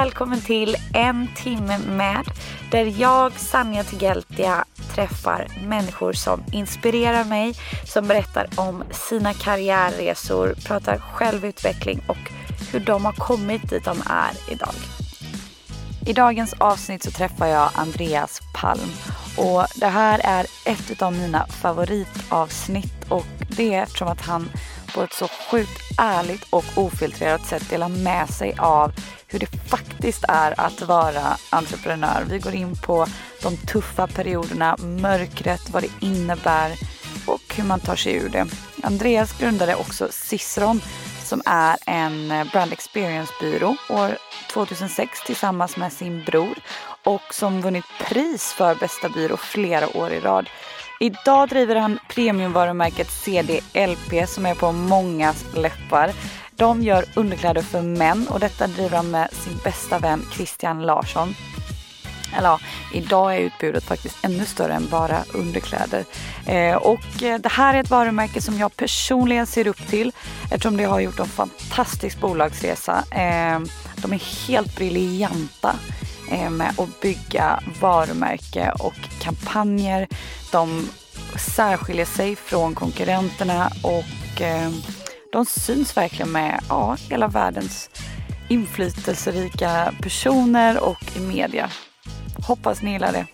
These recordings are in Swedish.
Välkommen till En timme med där jag, Sanja Tigeltia, träffar människor som inspirerar mig, som berättar om sina karriärresor, pratar självutveckling och hur de har kommit dit de är idag. I dagens avsnitt så träffar jag Andreas Palm och det här är ett av mina favoritavsnitt och det är eftersom att han på ett så sjukt ärligt och ofiltrerat sätt dela med sig av hur det faktiskt är att vara entreprenör. Vi går in på de tuffa perioderna, mörkret, vad det innebär och hur man tar sig ur det. Andreas grundade också Cicero som är en brand experience-byrå år 2006 tillsammans med sin bror och som vunnit pris för bästa byrå flera år i rad. Idag driver han premiumvarumärket CDLP som är på mångas läppar. De gör underkläder för män och detta driver han med sin bästa vän Christian Larsson. Eller ja, idag är utbudet faktiskt ännu större än bara underkläder. Eh, och eh, det här är ett varumärke som jag personligen ser upp till eftersom det har gjort en fantastisk bolagsresa. Eh, de är helt briljanta med att bygga varumärke och kampanjer. De särskiljer sig från konkurrenterna och eh, de syns verkligen med ja, hela världens inflytelserika personer och i media. Hoppas ni gillar det.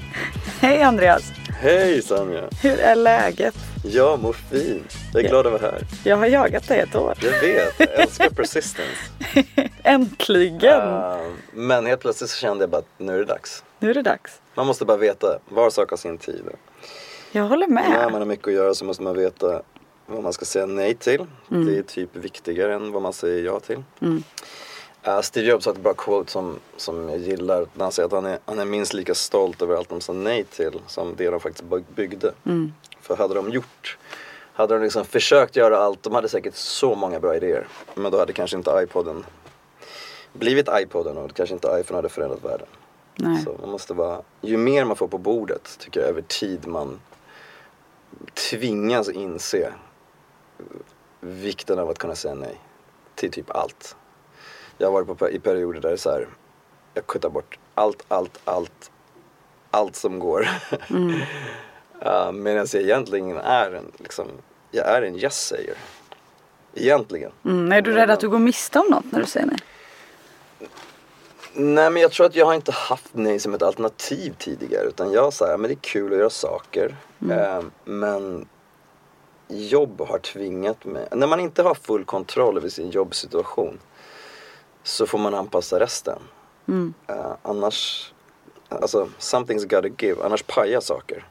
Hej Andreas! Hej Sanja! Hur är läget? Jag mår fint. Jag är glad att vara här. Jag har jagat dig ett år. Jag vet, jag älskar persistence. Äntligen! Uh, men helt plötsligt så kände jag bara att nu är det dags. Nu är det dags. Man måste bara veta var sak har sin tid. Jag håller med. När man har mycket att göra så måste man veta vad man ska säga nej till. Mm. Det är typ viktigare än vad man säger ja till. Uh, Steve Jobs har ett bra quote som, som jag gillar. När han säger att han är, han är minst lika stolt över allt de sa nej till som det de faktiskt by- byggde. Mm. För hade de gjort, hade de liksom försökt göra allt, de hade säkert så många bra idéer. Men då hade kanske inte iPoden blivit iPoden och kanske inte iPhone hade förändrat världen. Nej. Så man måste vara, ju mer man får på bordet tycker jag över tid man tvingas inse vikten av att kunna säga nej till typ allt. Jag har varit på, i perioder där det är så här, jag kuttar bort allt, allt, allt, allt som går. Mm. uh, Medan jag egentligen är en, liksom, jag är en yes-säger. Egentligen. Mm. Är du rädd att du går miste om något när du säger nej? Nej men jag tror att jag har inte haft nej som ett alternativ tidigare utan jag säger men det är kul att göra saker. Eh, men jobb har tvingat mig, när man inte har full kontroll över sin jobbsituation så får man anpassa resten. Eh, annars, alltså something's gotta give, annars pajar saker.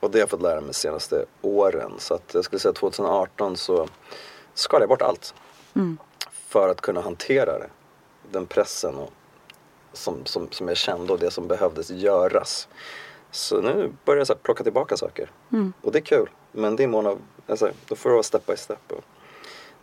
Och det har jag fått lära mig de senaste åren. Så att jag skulle säga 2018 så skalade jag bort allt. För att kunna hantera det. Den pressen och som, som, som jag kände och det som behövdes göras. Så nu börjar jag så plocka tillbaka saker. Och det är kul. Men det är mån av, alltså, då får det vara step by step. Och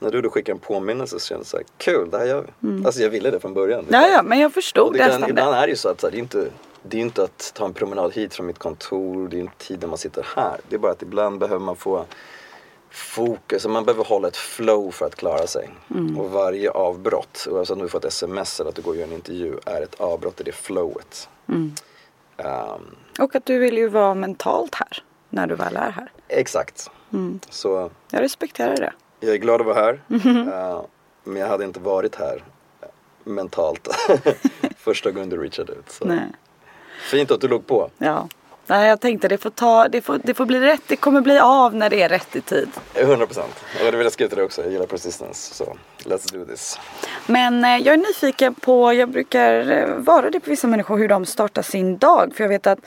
när du då skickar en påminnelse så känns det så här, kul, det här gör vi. Alltså jag ville det från början. Ja, ja, men jag förstod det nästan ibland är det ju så att så här, det är inte det är inte att ta en promenad hit från mitt kontor, det är inte tiden man sitter här. Det är bara att ibland behöver man få fokus man behöver hålla ett flow för att klara sig. Mm. Och varje avbrott, oavsett om du får ett sms eller att du går och gör en intervju, är ett avbrott i det flowet. Mm. Ehm, Och att du vill ju vara mentalt här när du väl är här. exakt. Mm. Så Jag respekterar det. Jag är glad att vara här. Eh, men jag hade inte varit här eh, mentalt första gången du reachade ut. Så. Nej. Fint att du låg på. Ja, Nej, jag tänkte det får, ta, det, får, det får bli rätt. Det kommer bli av när det är rätt i tid. 100 procent. Jag hade velat skriva till det också. Jag gillar persistence. Så let's do this. Men eh, jag är nyfiken på, jag brukar eh, vara det på vissa människor, hur de startar sin dag. För jag vet att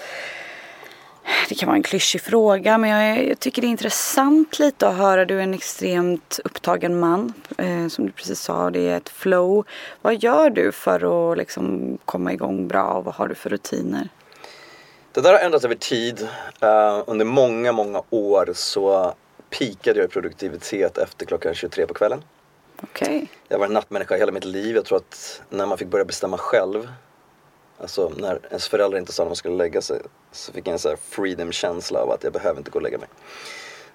det kan vara en klyschig fråga men jag, jag, tycker det är intressant lite att höra. Du är en extremt upptagen man. Eh, som du precis sa, det är ett flow. Vad gör du för att liksom komma igång bra och vad har du för rutiner? Det där har ändrats över tid. Uh, under många, många år så pikade jag i produktivitet efter klockan 23 på kvällen. Okay. Jag var en nattmänniska hela mitt liv. Jag tror att när man fick börja bestämma själv Alltså när ens föräldrar inte sa när man skulle lägga sig så fick jag en sån här freedom-känsla av att jag behöver inte gå och lägga mig.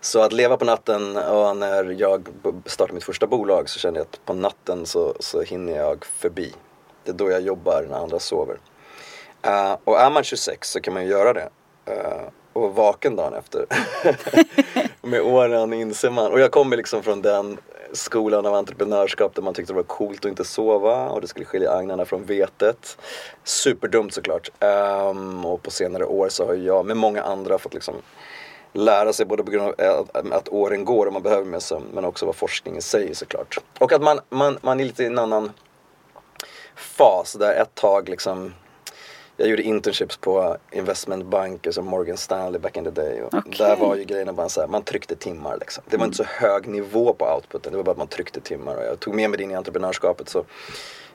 Så att leva på natten och när jag startade mitt första bolag så kände jag att på natten så, så hinner jag förbi. Det är då jag jobbar när andra sover. Uh, och är man 26 så kan man ju göra det. Uh, och vaken dagen efter. Med åren inser man. Och jag kommer liksom från den skolan av entreprenörskap där man tyckte det var coolt att inte sova och det skulle skilja agnarna från vetet. Superdumt såklart. Um, och på senare år så har jag med många andra fått liksom lära sig både på grund av att, att åren går och man behöver mer sömn men också vad forskningen säger såklart. Och att man, man, man är lite i en annan fas där ett tag liksom jag gjorde internships på investmentbanker som Morgan Stanley back in the day. Och okay. Där var ju grejerna bara så här, man tryckte timmar liksom. Det var inte så hög nivå på outputen, det var bara att man tryckte timmar. Och jag tog med mig det in i entreprenörskapet så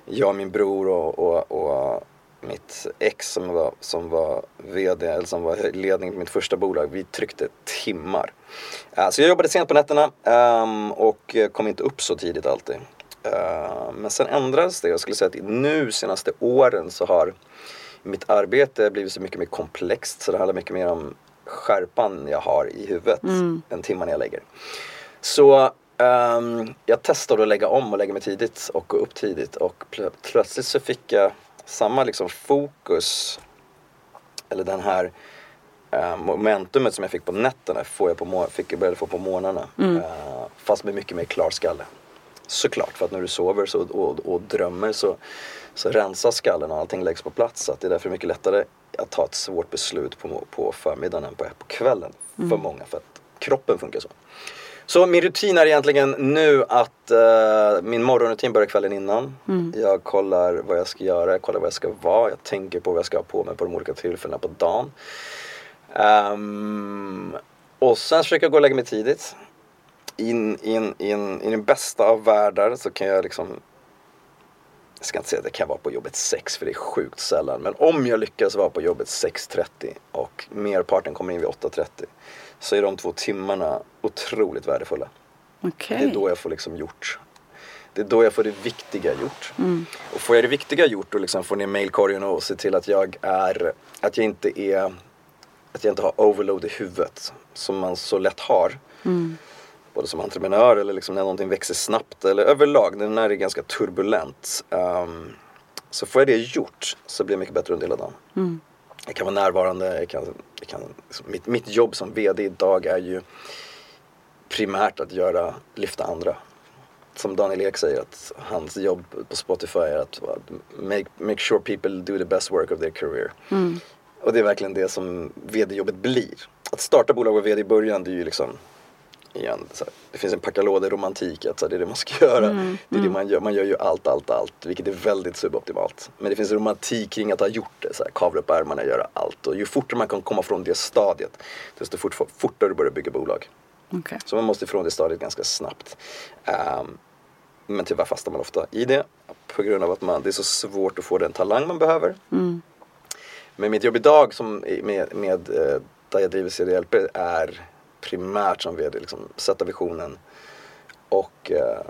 jag, min bror och, och, och mitt ex som var, som var VD, eller som var ledning på mitt första bolag, vi tryckte timmar. Uh, så jag jobbade sent på nätterna um, och kom inte upp så tidigt alltid. Uh, men sen ändrades det. Jag skulle säga att nu senaste åren så har mitt arbete blivit så mycket mer komplext så det handlar mycket mer om skärpan jag har i huvudet mm. än timmarna jag lägger. Så um, jag testade att lägga om och lägga mig tidigt och gå upp tidigt och pl plötsligt så fick jag samma liksom fokus eller den här uh, momentumet som jag fick på nätterna får jag på fick jag började få på morgnarna. Mm. Uh, fast med mycket mer klar skalle. Såklart, för att när du sover så, och, och drömmer så så rensas skallen och allting läggs på plats. Så att det är därför mycket lättare att ta ett svårt beslut på, på förmiddagen än på, på kvällen mm. för många. För att kroppen funkar så. Så min rutin är egentligen nu att uh, min morgonrutin börjar kvällen innan. Mm. Jag kollar vad jag ska göra, jag kollar vad jag ska vara. Jag tänker på vad jag ska ha på mig på de olika tillfällena på dagen. Um, och sen försöker jag gå och lägga mig tidigt. In, in, in, I den bästa av världar så kan jag liksom jag ska inte säga att jag kan vara på jobbet 6 för det är sjukt sällan. Men om jag lyckas vara på jobbet 6.30 och merparten kommer in vid 8.30 så är de två timmarna otroligt värdefulla. Okay. Det är då jag får liksom gjort det är då jag får det viktiga gjort. Mm. Och får jag det viktiga gjort och liksom få ner mailkorgen och se till att jag är, att jag inte är, att jag inte har overload i huvudet som man så lätt har. Mm både som entreprenör eller liksom när någonting växer snabbt eller överlag när det är ganska turbulent. Um, så får jag det gjort så blir jag mycket bättre under hela dagen. Mm. Jag kan vara närvarande, jag kan, jag kan, liksom, mitt, mitt jobb som VD idag är ju primärt att göra, lyfta andra. Som Daniel Ek säger att hans jobb på Spotify är att make, make sure people do the best work of their career. Mm. Och det är verkligen det som VD-jobbet blir. Att starta bolag och VD i början det är ju liksom igen. Här, det finns en packalåde-romantik, att så här, det är det man ska göra. Mm, det är mm. det man gör. Man gör ju allt, allt, allt, vilket är väldigt suboptimalt. Men det finns en romantik kring att ha gjort det, så här, kavla upp ärmarna, göra allt. Och ju fortare man kan komma från det stadiet, desto fort, fortare börjar bygga bolag. Okay. Så man måste ifrån det stadiet ganska snabbt. Um, men tyvärr fastnar man ofta i det på grund av att man, det är så svårt att få den talang man behöver. Mm. Men mitt jobb idag som med, med, eh, där jag driver CDLP är primärt som VD, liksom, sätta visionen och eh,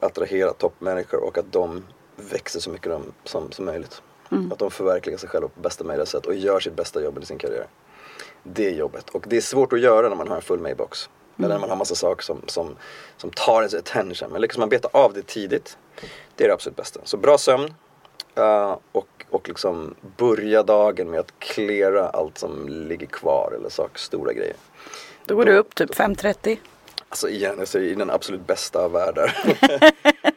attrahera toppmänniskor och att de växer så mycket de, som, som möjligt. Mm. Att de förverkligar sig själva på bästa möjliga sätt och gör sitt bästa jobb i sin karriär. Det är jobbet. Och det är svårt att göra när man har en full mailbox. Mm. Eller när man har massa saker som, som, som tar ens attention. Men liksom man betar av det tidigt. Det är det absolut bästa. Så bra sömn. Uh, och, och liksom börja dagen med att klära allt som ligger kvar eller saker, stora grejer. Då går du upp typ 5.30? Alltså igen, jag säger i den absolut bästa av världar.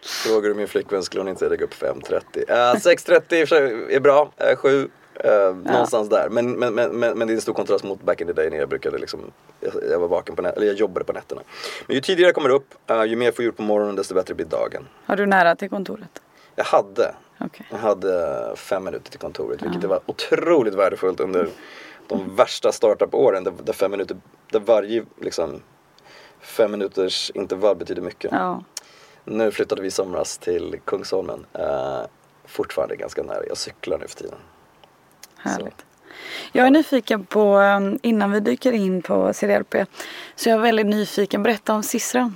Frågar du min flickvän skulle hon inte går upp 5.30. Uh, 6.30 är bra, uh, 7. Uh, Uh, någonstans där. Men, men, men, men, det är en stor kontrast mot back in the day när jag brukade liksom, jag, jag var vaken på nätterna, eller jag jobbade på nätterna. Men ju tidigare jag kommer upp, uh, ju mer jag får gjort på morgonen desto bättre blir dagen. Har du nära till kontoret? Jag hade, Okej. jag hade fem minuter till kontoret vilket var otroligt värdefullt under de värsta startup-åren där, där fem minuter, där varje liksom fem minuters intervall betyder mycket. Ja. Nu flyttade vi i somras till Kungsholmen. Uh, fortfarande ganska nära, jag cyklar nu för tiden. Härligt. Jag är nyfiken på, um, innan vi dyker in på CDLP, så jag är väldigt nyfiken. Berätta om Cicero.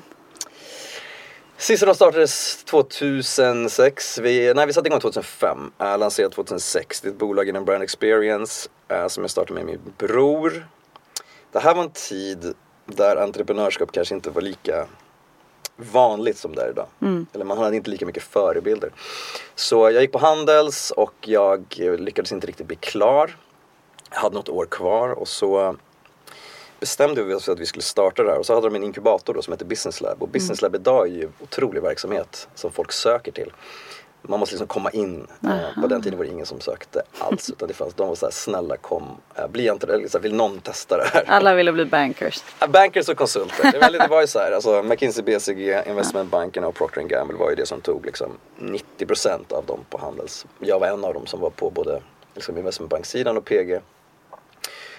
Cicero startades 2006. Vi, nej, vi satte igång 2005. Äh, lanserade 2006. Det är ett bolag inom Brand Experience äh, som jag startade med min bror. Det här var en tid där entreprenörskap kanske inte var lika vanligt som det är idag. Eller man hade inte lika mycket förebilder. Så jag gick på Handels och jag lyckades inte riktigt bli klar. Jag hade något år kvar och så bestämde vi oss för att vi skulle starta det här och så hade de en inkubator då som heter Business Lab och Business Lab idag är ju otrolig verksamhet som folk söker till. Man måste liksom komma in. Eh, På den tiden var det ingen som sökte alls utan det fanns, de var så här, snälla kom, eh, bli så här, vill någon testa det här? Alla ville bli bankers. Bankers och konsulter. Det, var, det var ju så här, alltså McKinsey, BCG, investmentbankerna och Procter Gamble var ju det som tog liksom 90% av dem på Handels. Jag var en av dem som var på både liksom investmentbanksidan och PG.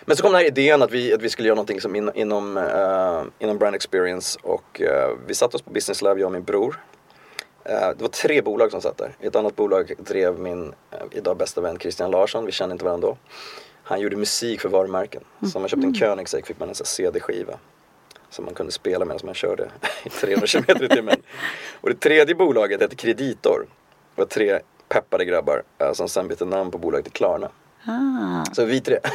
Men så kom den här idén att vi, att vi skulle göra någonting som in, inom, eh, inom brand experience och eh, vi satte oss på Business Lab, jag och min bror. Eh, det var tre bolag som satt där. I ett annat bolag drev min idag bästa vän Christian Larsson, vi kände inte varandra då. Han gjorde musik för varumärken. Så om man köpte en Koenigsegg fick man en CD-skiva. Som man kunde spela medan man körde i 300 km i timmen. Och det tredje bolaget hette Kreditor. Det var tre peppade grabbar som sen bytte namn på bolaget till Klarna. Ah, Så vi tre.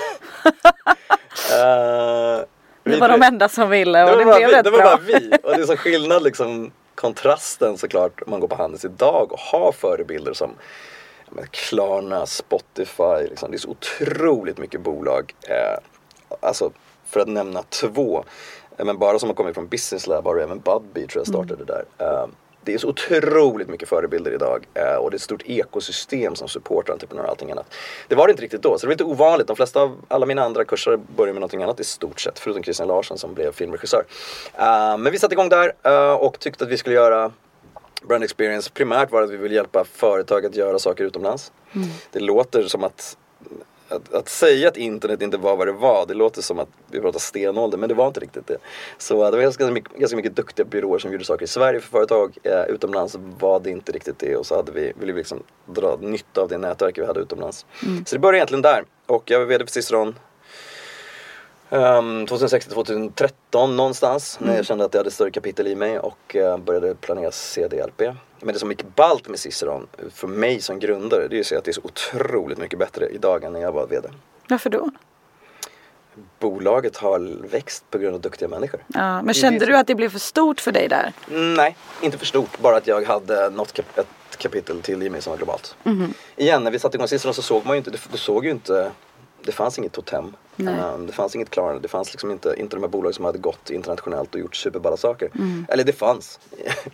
Det vi var tre- de enda som ville och det, det var, blev vi, rätt det var bra. bara vi. Och det är så skillnad liksom kontrasten såklart om man går på Handels idag och har förebilder som men Klarna, Spotify. Liksom. Det är så otroligt mycket bolag. Eh, alltså för att nämna två. Eh, men bara som har kommit från Business Lab har du även Budbee tror jag startade där. Eh, det är så otroligt mycket förebilder idag eh, och det är ett stort ekosystem som supportar entreprenörer och allting annat. Det var det inte riktigt då, så det var lite ovanligt. De flesta av alla mina andra kurser började med någonting annat i stort sett, förutom Christian Larsson som blev filmregissör. Eh, men vi satte igång där eh, och tyckte att vi skulle göra Brand Experience primärt var att vi vill hjälpa företag att göra saker utomlands. Det låter som att, att att säga att internet inte var vad det var, det låter som att vi pratar stenålder, men det var inte riktigt det. Så det var ganska mycket, ganska mycket duktiga byråer som gjorde saker i Sverige för företag. Eh, utomlands var det inte riktigt det och så hade vi, ville vi liksom dra nytta av det nätverk vi hade utomlands. Så det började egentligen där. Och jag var VD för Ciceron Um, 2006 till 2013 någonstans när jag kände att jag hade större kapitel i mig och eh, började planera CDLP. Men det som gick ballt med Ciceron för mig som grundare det är ju att se att det är så otroligt mycket bättre idag än när jag var VD. Varför då? Bolaget har växt på grund av duktiga människor. Ja, men är kände du att det blev för stort för dig där? Nej, inte för stort. Bara att jag hade något kap- ett kapitel till i mig som var globalt. Igen, när vi satte igång Ciceron så såg man ju inte, du såg ju inte det fanns inget Totem. Um, det fanns inget Klarna. Det fanns liksom inte, inte de här bolagen som hade gått internationellt och gjort superballa saker. Eller det fanns.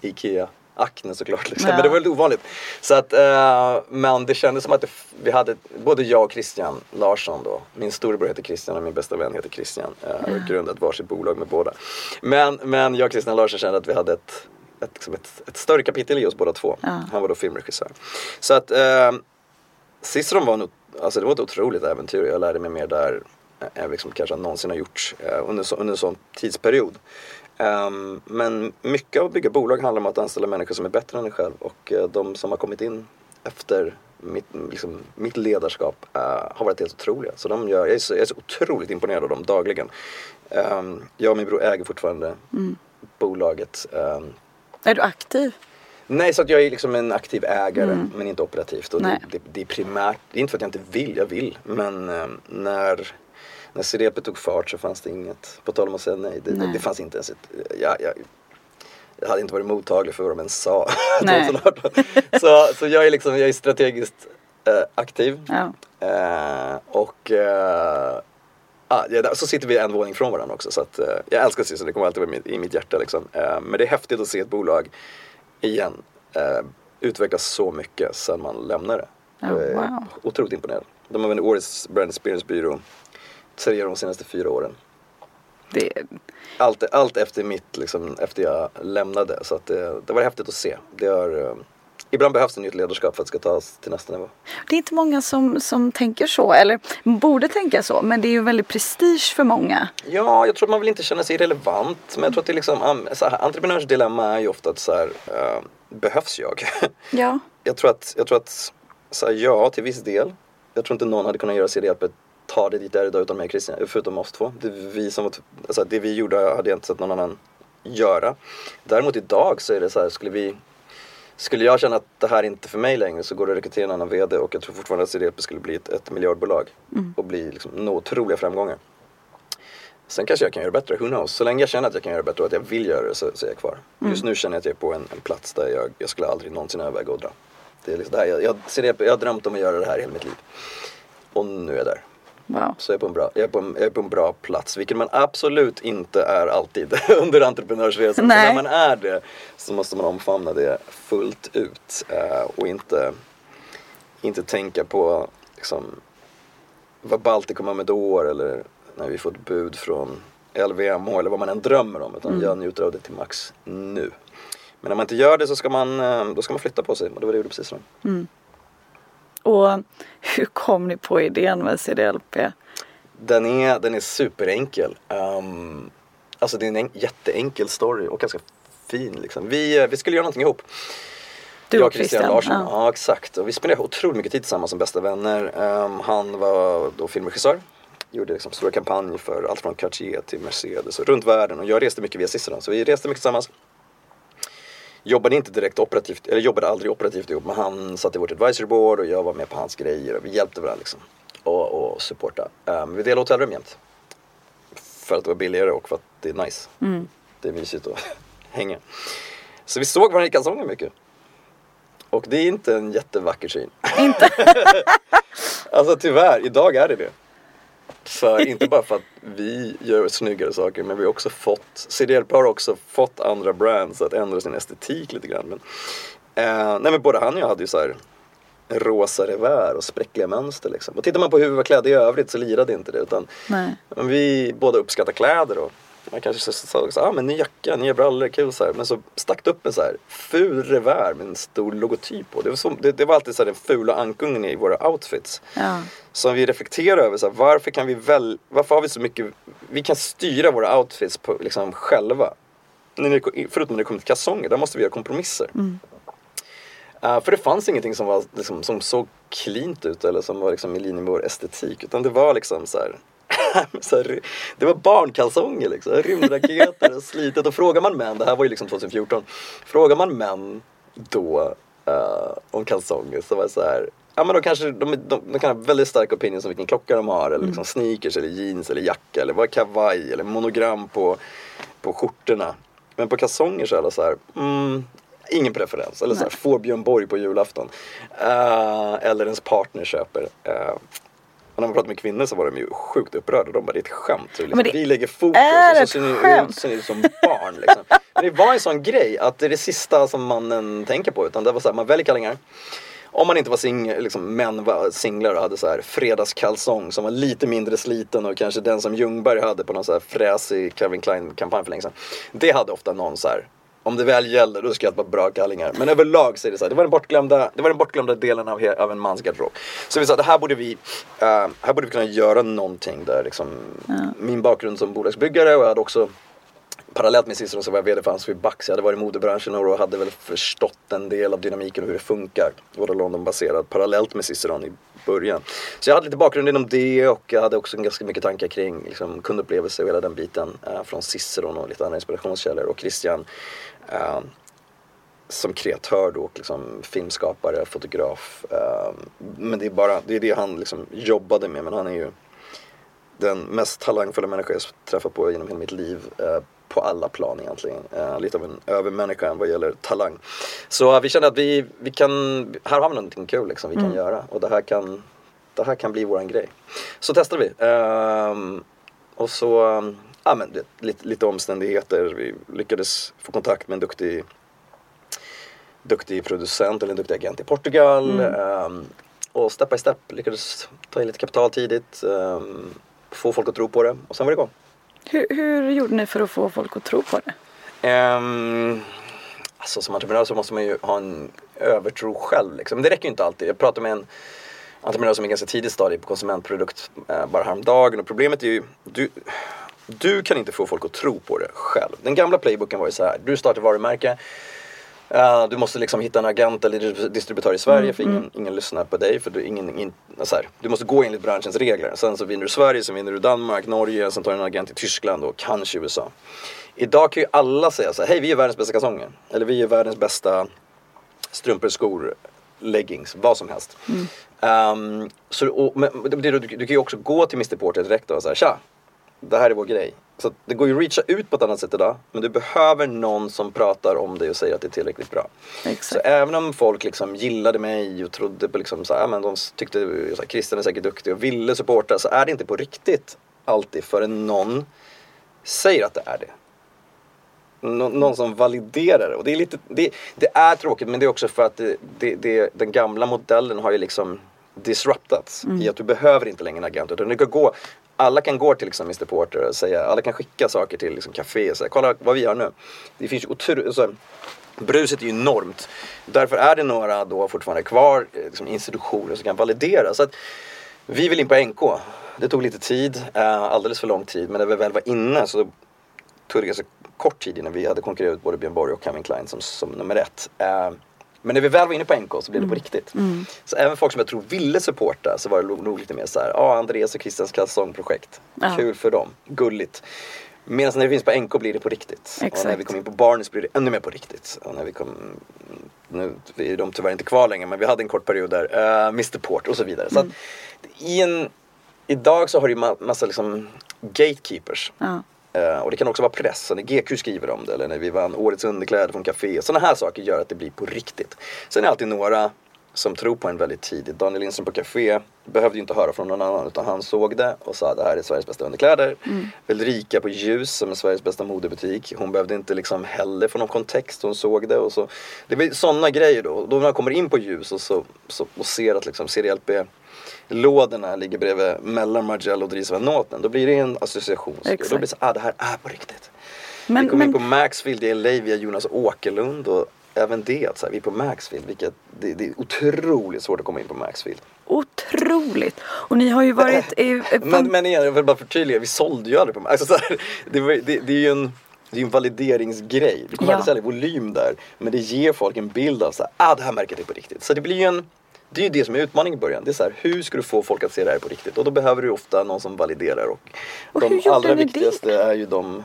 Ikea. Acne såklart. Liksom. Ja. Men det var väldigt ovanligt. Så att, eh, men det kändes som att det, vi hade, både jag och Christian Larsson då. Min storebror heter Christian och min bästa vän heter Christian. Uh, mm. Grundat varsitt bolag med båda. Men, men jag och Christian Larsson kände att vi hade ett, ett, liksom ett, ett större kapitel i oss båda två. Ja. Han var då filmregissör. Så att eh, Ciceron var nog, alltså det var ett otroligt äventyr. Jag lärde mig mer där än liksom kanske någonsin har gjort eh, under, så, under en sån tidsperiod. Ehm, men mycket av att bygga bolag handlar om att anställa människor som är bättre än en själv och eh, de som har kommit in efter mitt, liksom, mitt ledarskap eh, har varit helt otroliga. Så de gör, jag, är så, jag är så otroligt imponerad av dem dagligen. Ehm, jag och min bror äger fortfarande bolaget. Ehm, Är du aktiv? Nej, så att jag är liksom en aktiv ägare men inte operativt. Och det, det, det är primärt, det är inte för att jag inte vill, jag vill. Men när, när CDP tog fart så fanns det inget, på tal om att säga nej, det, Nej. det fanns inte ens ett, jag, jag, jag hade inte varit mottaglig för vad de ens sa Nej. 2018. så, så jag är liksom, jag är strategiskt eh, aktiv. Ja. Eh, och eh, ah, ja, så sitter vi en våning från varandra också. Så att, eh, jag älskar Cissi, det kommer alltid vara i, mitt hjärta. Liksom. Eh, men det är häftigt att se ett bolag igen eh, utvecklas så mycket sedan man lämnar det. Är wow. Otroligt imponerad. De har vunnit årets brand experience-byrå tre av de senaste fyra åren. Det, Allt, allt efter mitt, liksom, efter jag lämnade. Så att det, det var häftigt att se. Det har, eh, ibland behövs det nytt ledarskap för att det ska tas till nästa nivå. det är inte många som, som tänker så, eller borde tänka så, men det är ju väldigt prestige för många. Ja, jag tror att man vill inte känna sig relevant. Men jag tror att det är liksom, så här, entreprenörs dilemma är ju ofta att så här, eh, behövs jag? Ja. jag tror att, jag tror att så här, ja, till viss del. Jag tror inte någon hade kunnat göra CD-hjälpet ta det dit det är idag utan mig Christian, förutom oss två. Det, vi som, alltså, det vi gjorde hade jag inte sett någon annan göra. Däremot idag så är det så här, skulle vi skulle jag känna att det här är inte för mig längre så går det att rekrytera en annan VD och jag tror fortfarande att CD-hjälpet skulle bli ett, ett miljardbolag och bli liksom, nå otroliga framgångar. Sen kanske jag kan göra det bättre, who knows. Så länge jag känner att jag kan göra det bättre och att jag vill göra det så, så är jag kvar. Just nu känner jag att jag är på en, en plats där jag, jag skulle aldrig någonsin överväga att dra. Det är liksom det här, jag, jag, CD, jag har drömt om att göra det här hela mitt liv. Och nu är jag där. Wow. Så jag är på en bra, jag är på en, jag är på en bra plats, vilket man absolut inte är alltid under entreprenörsresan. Så Nej. när man är det så måste man omfamna det fullt ut eh, och inte, inte tänka på liksom, vad Baltikum Amador eller när vi får ett bud från LVMH eller vad man än drömmer om. Utan jag njuter av det till max nu. Men när man inte gör det så ska man, eh, då ska man flytta på sig och det var det jag gjorde precis då. Och hur kom ni på idén med CDLP? Den är, den är superenkel. Um, alltså det är en en, jätteenkel story och ganska fin liksom. Vi, eh, vi skulle göra någonting ihop. Du jag och Christian, Christian, Larsson. ja. Ja. exakt. Och vi spenderade otroligt mycket tid tillsammans som bästa vänner. Ehm, han var då filmregissör. Gjorde liksom stora kampanjer för allt från Cartier till Mercedes och runt världen. Och jag reste mycket via Ciceron. Så vi reste mycket tillsammans. Jobbade inte direkt operativt, eller jobbade aldrig operativt ihop. Men han satt i vårt advisory board och jag var med på hans grejer. Och vi hjälpte varandra liksom. Och, och supporta. Um, vi delade hotellrum jämt. För att det var billigare och för att det är nice. Det är mysigt att hänga. Så vi såg varandra i kalsonger mycket. Och det är inte en jättevacker syn. Inte? Alltså tyvärr, idag är det det. För, inte bara för att vi gör snyggare saker men vi har också fått, CDLP har också fått andra brands att ändra sin estetik lite grann. Men, eh, nej men både han och jag hade ju så här rosa revär och spräckliga mönster liksom. Och tittar man på hur vi var klädda i övrigt så lirade inte det utan Nej. vi båda uppskattar kläder och man kanske sa också, ah, men ny jacka, nya brallor, kul så här. Men så stack det upp en så här ful revär med en stor logotyp på. Det var, så, det, det var alltid så här den fula ankungen i våra outfits. Ja. Som vi reflekterar över, så här, varför kan vi väl, varför har vi så mycket, vi kan styra våra outfits på, liksom, själva. Förutom när det kommer till kalsonger, där måste vi göra kompromisser. Eh, för det fanns ingenting som, var, liksom, som såg cleant ut eller som var liksom, i linje med vår estetik. Utan det var liksom så här, så här, det var barnkalsonger liksom, rymdraketer och slitet. Och frågar man män, det här var ju liksom 2014, frågar man män då eh, om kalsonger så var det så här, ja men då kanske de, de, de kan ha väldigt starka opinions om vilken klocka de har eller liksom sneakers eller jeans eller jacka eller vad kavaj eller monogram på, på skjortorna. Men på kalsonger så är det så här, mm, ingen preferens. Eller så här, får Björn Borg på julafton. Eh, eller ens partner köper. Eh, och när man pratar med kvinnor så var de ju sjukt upprörda. De bara, det är ett skämt. Så liksom, det vi lägger fokus och så ser ni ut ser ni ut som barn. Liksom. Men det var en sån grej att det är det sista som mannen tänker på. Utan det var så här, man väljer kallingar. Om man inte var singel, liksom, män var singlar och hade så här fredagskalsong som var lite mindre sliten och kanske den som Ljungberg hade på någon så här fräsig Calvin Klein kampanj för länge sedan. Det hade ofta någon så här om det väl gäller då ska jag ha bra kallingar. Men överlag så är det så här, det var den bortglömda, det var den bortglömda delen av, av en mans garderob. Så vi sa att här borde vi, eh, här borde vi kunna göra någonting där liksom, min bakgrund som bolagsbyggare och jag hade också Parallellt med Cicero så var jag VD för Ansby Bax. Jag hade varit i modebranschen några år och hade väl förstått en del av dynamiken och hur det funkar. Både Londonbaserad parallellt med Ciceron i början. Så jag hade lite bakgrund inom det och jag hade också ganska mycket tankar kring liksom, kundupplevelse och hela den biten eh, från Ciceron och lite andra inspirationskällor. Och Christian eh, som kreatör då och liksom filmskapare, fotograf. Eh, men det är bara det, är det han liksom jobbade med. Men han är ju den mest talangfulla människa jag träffat på genom hela mitt liv. Eh, Eh, på alla plan egentligen. Eh, lite av en övermänniska vad gäller talang. Så eh, vi kände att vi, vi kan, här har vi någonting kul liksom vi kan göra. Och det här kan, det här kan bli våran grej. Så testade vi. Ehm, och så, um, ja men lite, lite omständigheter. Vi lyckades få kontakt med en duktig duktig producent eller en duktig agent i Portugal. Ehm, och step by step lyckades ta in lite kapital tidigt. Um, få folk att tro på det och sen var det igång. Hur, hur gjorde ni för att få folk att tro på det? Um, alltså som entreprenör så måste man ju ha en övertro själv. Liksom. Men det räcker ju inte alltid. Jag pratade med en entreprenör som är ganska tidigt stadie på konsumentprodukt eh, bara häromdagen. Och problemet är ju, du, du kan inte få folk att tro på det själv. Den gamla playbooken var ju så här, du startar varumärke. Uh, du måste liksom hitta en agent eller distributör i Sverige mm, för ingen, mm. ingen lyssnar på dig. För du, ingen, in, så här, du måste gå enligt branschens regler. Sen så vinner du Sverige, sen vinner du Danmark, Norge, sen tar du en agent i Tyskland och kanske USA. Idag kan ju alla säga så här, hej vi är världens bästa kalsonger. Eller vi är världens bästa strumpor, skor, leggings, vad som helst. Mm. Um, så, och, men, du, du, du, kan ju också gå till Mr Porter direkt och säga tja, det här är vår grej. Så det går ju att reacha ut på ett annat sätt idag. Men du behöver någon som pratar om dig och säger att det är tillräckligt bra. Exakt. Så även om folk liksom gillade mig och trodde på liksom så här, men de tyckte att Christian är säkert duktig och ville supporta så är det inte på riktigt alltid förrän någon säger att det är det. Nå någon som validerar det. Och det är, lite, det, det, är tråkigt men det är också för att det, det, den gamla modellen har ju liksom disruptats mm. i att du behöver inte längre en agent utan du kan gå alla kan gå till liksom Mr Porter och säga, alla kan skicka saker till liksom café och säga, kolla vad vi gör nu. Det finns otroligt, alltså, bruset är ju enormt. Därför är det några då fortfarande kvar, eh, liksom institutioner som kan validera. Så att, vi vill in på NK. Det tog lite tid, eh, alldeles för lång tid. Men när vi väl var inne så tog det ganska kort tid innan vi hade konkurrerat ut både Björn Borg och Calvin Klein som, som nummer ett. Eh, men när vi väl var inne på NK så blev det på mm. riktigt. Mm. Så även folk som jag tror ville supporta så var det nog lite mer så här, ja ah, Andreas och Christians kalsongprojekt. Kul för dem, gulligt. Medan när det finns på NK blir det på riktigt. Exakt. Och när vi kom in på Barnes blir det ännu mer på riktigt. Och när vi kom, nu är de tyvärr inte kvar längre men vi hade en kort period där, uh, eh, Mr Port och så vidare. Mm. Så att, i en, idag så har du ju massa liksom gatekeepers. Ja. Uh, och det kan också vara press, när GQ skriver om det eller när vi vann Årets underkläder från Café. Sådana här saker gör att det blir på riktigt. Sen är det alltid några som tror på en väldigt tidigt. Daniel Lindström på Café behövde ju inte höra från någon annan utan han såg det och sa det här är Sveriges bästa underkläder. Mm. Ulrika på Ljus som är Sveriges bästa modebutik. Hon behövde inte liksom heller få någon kontext, hon såg det och så. Det blir sådana grejer då. Då när man kommer in på Ljus och, så, så och ser att liksom CDLP lådorna ligger bredvid mellan Margiela och Dries Van Noten. Då blir det en association. Då blir det så ah det här är på riktigt. Men, vi kom men... in på Maxfield i LA via Jonas Åkerlund och även det att så här, vi är på Maxfield. Vilket, det, det, är otroligt svårt att komma in på Maxfield. Otroligt! Och ni har ju varit... i, men, men igen, jag vill bara förtydliga, vi sålde ju aldrig på Maxfield. Alltså, det, det, det är ju en det är en valideringsgrej. Vi kommer ja. aldrig sälja volym där. Men det ger folk en bild av att ah, det här märket är på riktigt. Så det blir ju en det är ju det som är utmaningen i början. Det är så här, hur ska du få folk att se det här på riktigt? Och då behöver du ofta någon som validerar. Och, och de allra viktigaste det? är ju de,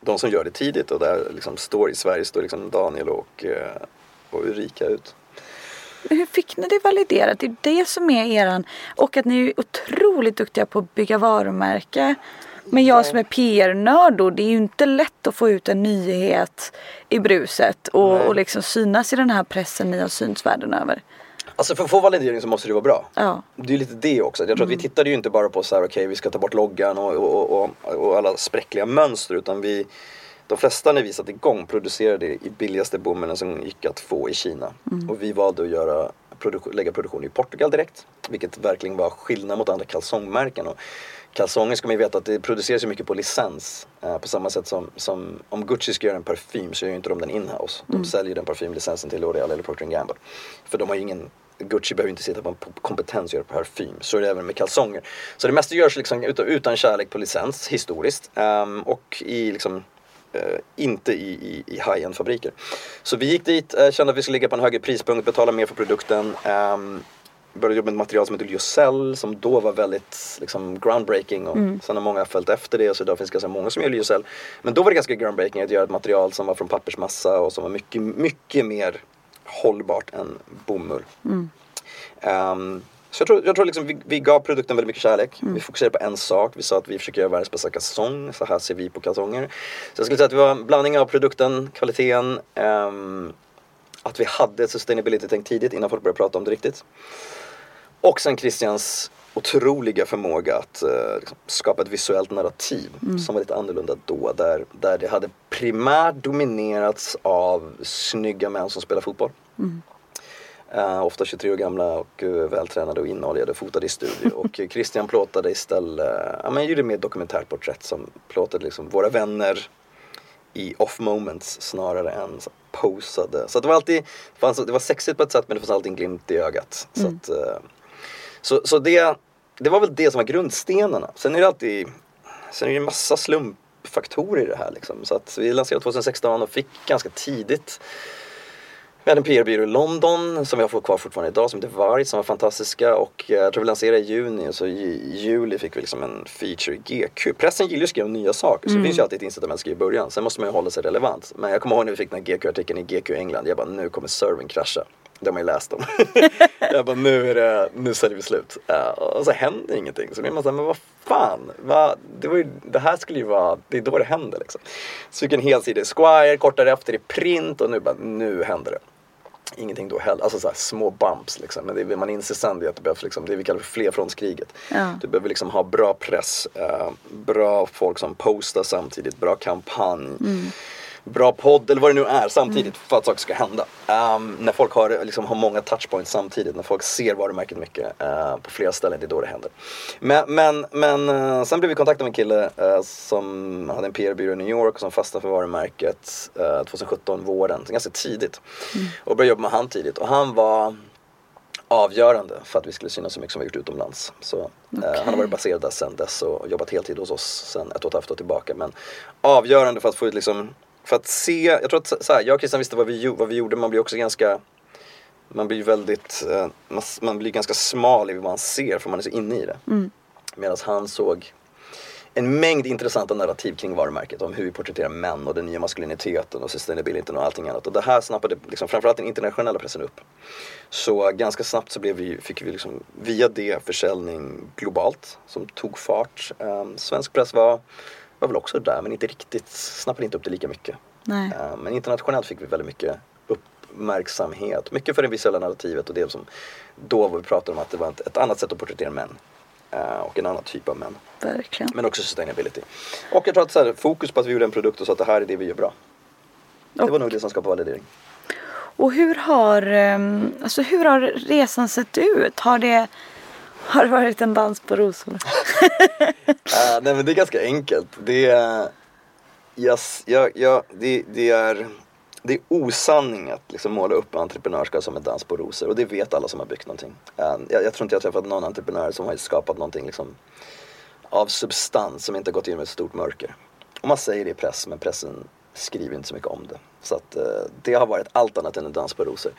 de som gör det tidigt. Och där liksom står i Sverige står liksom Daniel och, eh, och Ulrika ut. Men hur fick ni det validerat? Det är det som är eran... Och att ni är otroligt duktiga på att bygga varumärke. Men jag som är PR-nörd då, det är ju inte lätt att få ut en nyhet i bruset och, och liksom synas i den här pressen ni har synts världen över. Alltså för att få validering så måste det vara bra. Ja. Det är lite det också. Jag tror mm. att vi mm. tittade ju inte bara på så här, okej okay, vi ska ta bort loggan och, och, och, och, alla spräckliga mönster utan vi de flesta när vi satte igång producerade i billigaste bomullen som gick att få i Kina. Mm. Och vi valde att göra, lägga produktion i Portugal direkt. Vilket verkligen var skillnad mot andra kalsongmärken. Och kalsonger ska man ju veta att det produceras ju mycket på licens. Eh, på samma sätt som, som om Gucci ska göra en parfym så gör ju inte de den inhouse. De mm. säljer den parfymlicensen till L'Oreal eller Procter Gamble. För de har ju ingen Gucci behöver inte sitta på en kompetens att göra parfym. Så är det även med kalsonger. Så det mesta görs liksom utan, utan kärlek på licens historiskt. Um, och i liksom uh, inte i, i, i high-end fabriker. Så vi gick dit, uh, kände att vi skulle ligga på en högre prispunkt, betala mer för produkten. Um, började jobba med ett material som heter lyocell som då var väldigt liksom, groundbreaking och mm. sen har många följt efter det och så idag finns det ganska många som gör lyocell. Men då var det ganska groundbreaking att göra ett material som var från pappersmassa och som var mycket, mycket mer hållbart än bomull. Mm. Um, så jag tror, jag tror liksom vi, vi gav produkten väldigt mycket kärlek. Mm. Vi fokuserade på en sak. Vi sa att vi försöker göra världens bästa kalsong. Så här ser vi på kalsonger. Så jag skulle säga att det var en blandning av produkten, kvaliteten, um, att vi hade ett sustainability-tänk tidigt innan folk började prata om det riktigt. Och sen Christians otroliga förmåga att uh, liksom, skapa ett visuellt narrativ mm. som var lite annorlunda då. Där, där det hade primärt dominerats av snygga män som spelar fotboll. Mm. Uh, ofta 23 år gamla och uh, vältränade och inoljade fotade i studio. och uh, Christian plåtade istället, ja men gjorde mer dokumentärporträtt som plåtade liksom våra vänner i off moments snarare än så, posade. Så det var alltid, det, fanns, det var sexigt på ett sätt men det fanns alltid en glimt i ögat. Mm. Så, att, så, så det, det var väl det som var grundstenarna. Sen är det alltid, sen är det en massa slumpfaktorer i det här liksom. Så att vi lanserade 2016 och fick ganska tidigt vi hade en PR-byrå i London som vi har kvar fortfarande idag som heter Varg som var fantastiska och eh, jag tror vi lanserade i juni och så i juli fick vi liksom en feature i GQ. Pressen gillar ju att skriva nya saker så mm. det finns ju alltid ett incitament i början. Sen måste man ju hålla sig relevant. Men jag kommer ihåg när vi fick den här GQ-artikeln i GQ England. Jag bara nu kommer servern krascha. Det har man ju läst om. jag bara nu är det, nu säljer vi slut. Uh, och så händer ingenting. Så blir man såhär, men vad fan. Va? Det, var ju, det här skulle ju vara, det är då det händer liksom. Så fick en hel sida i Squire, kortare efter i print och nu bara, nu händer det ingenting då heller. Alltså så små bumps liksom. Men det, man inser sen det att det behövs liksom, det vi kallar för flerfrontskriget. Ja. Du behöver liksom ha bra press, uh, bra folk som postar samtidigt, bra kampanj. Mm bra podd eller vad det nu är samtidigt mm. för att saker ska hända. Um, när folk har, liksom, har många touchpoints samtidigt, när folk ser varumärket mycket uh, på flera ställen, det är då det händer. Men, men, men uh, sen blev vi kontaktade av en kille uh, som hade en PR-byrå i New York och som fastnade för varumärket 2017, våren, ganska tidigt. Mm. Och började jobba med han tidigt och han var avgörande för att vi skulle synas så mycket som vi gjort utomlands. Så, okay. eh, han har varit baserad där sedan dess och jobbat heltid hos oss sedan ett och ett halvt år tillbaka. Men avgörande för att få ut liksom för att se, jag tror att så här, jag och Christian visste vad vi, vad vi gjorde, man blir också ganska man blir väldigt, eh, man, blir ganska smal i vad man ser för man är så inne i det. Mm. Medan han såg en mängd intressanta narrativ kring varumärket om hur vi porträtterar män och den nya maskuliniteten och sustainability och allting annat. Och det här snappade liksom, framförallt den internationella pressen upp. Så ganska snabbt så blev vi, fick vi liksom, via det försäljning globalt som tog fart. Um, svensk press var var väl också där men inte riktigt, snappade inte upp det lika mycket. Nej. Uh, men internationellt fick vi väldigt mycket uppmärksamhet. Mycket för det visuella narrativet och det som då vi pratade om att det var ett, annat sätt att porträttera män. Uh, och en annan typ av män. Verkligen. Men också sustainability. Och jag tror att så här, fokus på att vi gjorde en produkt och så att det här är det vi gör bra. Det var nog det som skapade validering. Och hur har, ehm, alltså hur har resan sett ut? Har det har det varit en dans på rosor? uh, eh, nej men det är ganska enkelt. Det är, yes, ja, ja, det, det är, det är osanning att liksom måla upp entreprenörskap som en dans på rosor och det vet alla som har byggt någonting. Uh, jag, jag tror inte jag har träffat någon entreprenör som har skapat någonting liksom, av substans som inte gått igenom ett stort mörker. Och man säger det i press men pressen skriver inte så mycket om det. Så att, eh, det har varit allt annat än en dans på rosor.